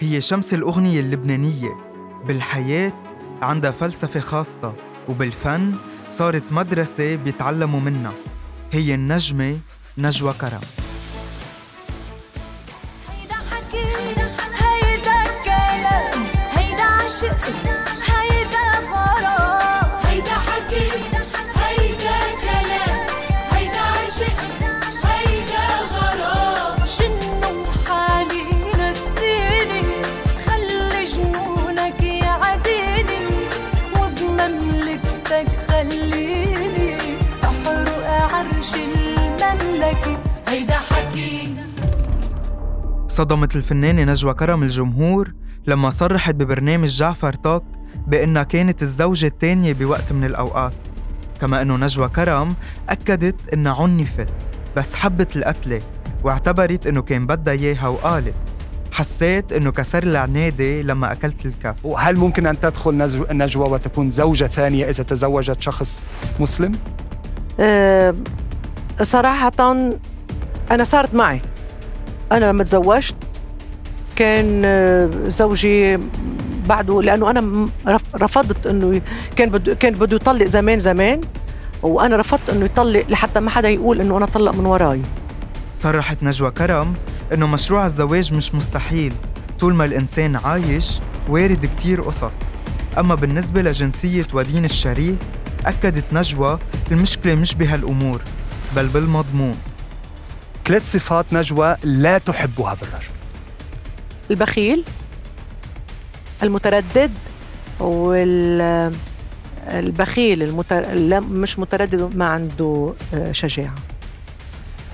هي شمس الأغنية اللبنانية بالحياة عندها فلسفة خاصة وبالفن صارت مدرسة بيتعلموا منها. هي النجمة نجوى كرم. هيدا حكي. صدمت الفنانة نجوى كرم الجمهور لما صرحت ببرنامج جعفر توك بأنها كانت الزوجة الثانية بوقت من الأوقات. كما أنه نجوى كرم أكدت أنها عنفت بس حبت القتلة واعتبرت أنه كان بدها إياها وقالت. حسيت أنه كسر لي عنادي لما أكلت الكف. وهل ممكن أن تدخل نجو- نجوى وتكون زوجة ثانية إذا تزوجت شخص مسلم؟ أه صراحة أنا صارت معي. أنا لما تزوجت كان آه، زوجي بعده لأنه أنا رفضت إنه كان بده كان بده يطلق زمان زمان وأنا رفضت إنه يطلق لحتى ما حدا يقول إنه أنا طلق من وراي. صرحت نجوى كرم إنه مشروع الزواج مش مستحيل. طول ما الإنسان عايش وارد كتير قصص. أما بالنسبة لجنسية ودين الشريك أكدت نجوى المشكلة مش بهالأمور. بل بالمضمون. ثلاث صفات نجوى لا تحبها بالرجل. البخيل المتردد وال البخيل المتر... مش متردد ما عنده آه، شجاعة.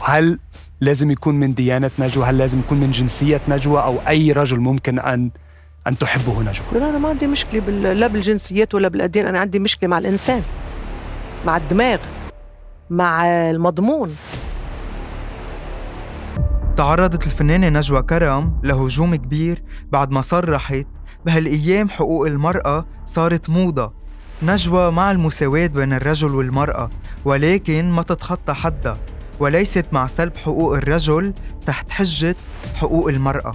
هل لازم يكون من ديانة نجوى؟ هل لازم يكون من جنسية نجوى؟ أو أي رجل ممكن أن أن تحبه نجوى؟ لا أنا ما عندي مشكلة بال... لا بالجنسيات ولا بالأديان. أنا عندي مشكلة مع الإنسان مع الدماغ. مع المضمون. تعرضت الفنانة نجوى كرم لهجوم كبير بعد ما صرحت بهالأيام حقوق المرأة صارت موضة. نجوى مع المساواة بين الرجل والمرأة ولكن ما تتخطى حدها وليست مع سلب حقوق الرجل تحت حجة حقوق المرأة.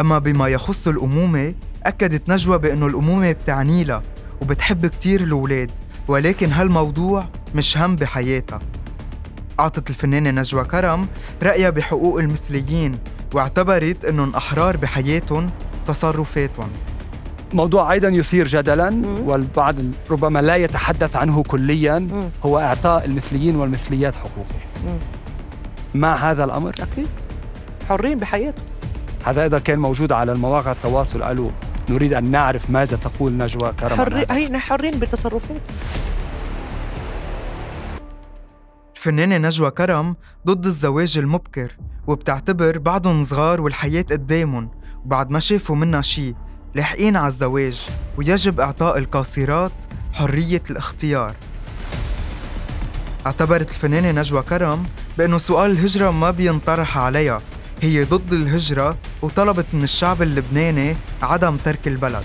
أما بما يخص الأمومة أكدت نجوى بأنه الأمومة بتعني لها وبتحب كتير الأولاد. ولكن هالموضوع مش هم بحياتها أعطت الفنانة نجوى كرم رأيها بحقوق المثليين واعتبرت أنهم أحرار بحياتهم تصرفاتهم. موضوع أيضا يثير جدلا مم. والبعض ربما لا يتحدث عنه كليا مم. هو إعطاء المثليين والمثليات حقوقهم. مع هذا الأمر؟ أكيد. حرين بحياتهم. هذا أيضا كان موجود على المواقع التواصل قالوا نريد أن نعرف ماذا تقول نجوى كرم حري... هذا. هي حرين بتصرفاتهم الفنانة نجوى كرم ضد الزواج المبكر وبتعتبر بعضهم صغار والحياة قدامهم وبعد ما شافوا منا شي لاحقين على الزواج ويجب إعطاء القاصرات حرية الاختيار. اعتبرت الفنانة نجوى كرم بأنه سؤال الهجرة ما بينطرح عليها. هي ضد الهجرة وطلبت من الشعب اللبناني عدم ترك البلد.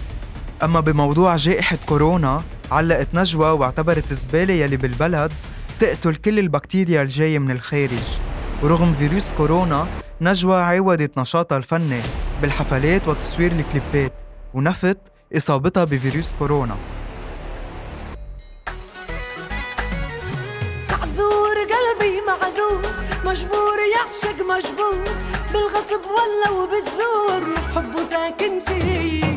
أما بموضوع جائحة كورونا علقت نجوى واعتبرت الزبالة يلي بالبلد تقتل كل البكتيريا الجاية من الخارج. ورغم فيروس كورونا نجوى عاودت نشاطها الفني بالحفلات وتصوير الكليبات ونفت إصابتها بفيروس كورونا. معذور قلبي معذور مجبور يعشق مجبور. بالغصب ولا وبالزور حبه ساكن فيا